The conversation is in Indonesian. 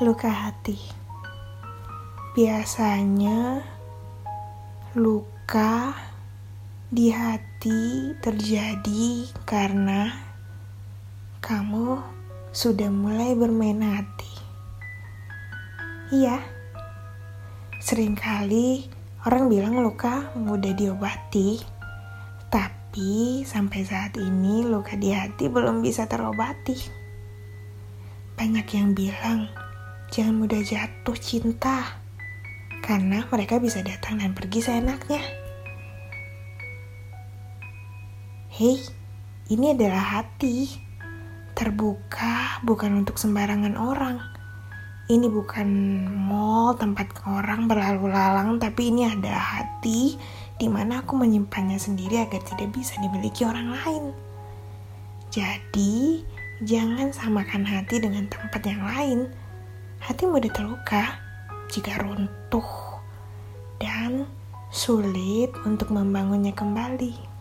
luka hati. Biasanya luka di hati terjadi karena kamu sudah mulai bermain hati. Iya, sering kali orang bilang luka mudah diobati, tapi sampai saat ini luka di hati belum bisa terobati. Banyak yang bilang jangan mudah jatuh cinta, karena mereka bisa datang dan pergi seenaknya. Hei, ini adalah hati. Terbuka bukan untuk sembarangan orang. Ini bukan mall tempat orang berlalu lalang, tapi ini ada hati di mana aku menyimpannya sendiri agar tidak bisa dimiliki orang lain. Jadi, jangan samakan hati dengan tempat yang lain. Hati mudah terluka jika runtuh dan sulit untuk membangunnya kembali.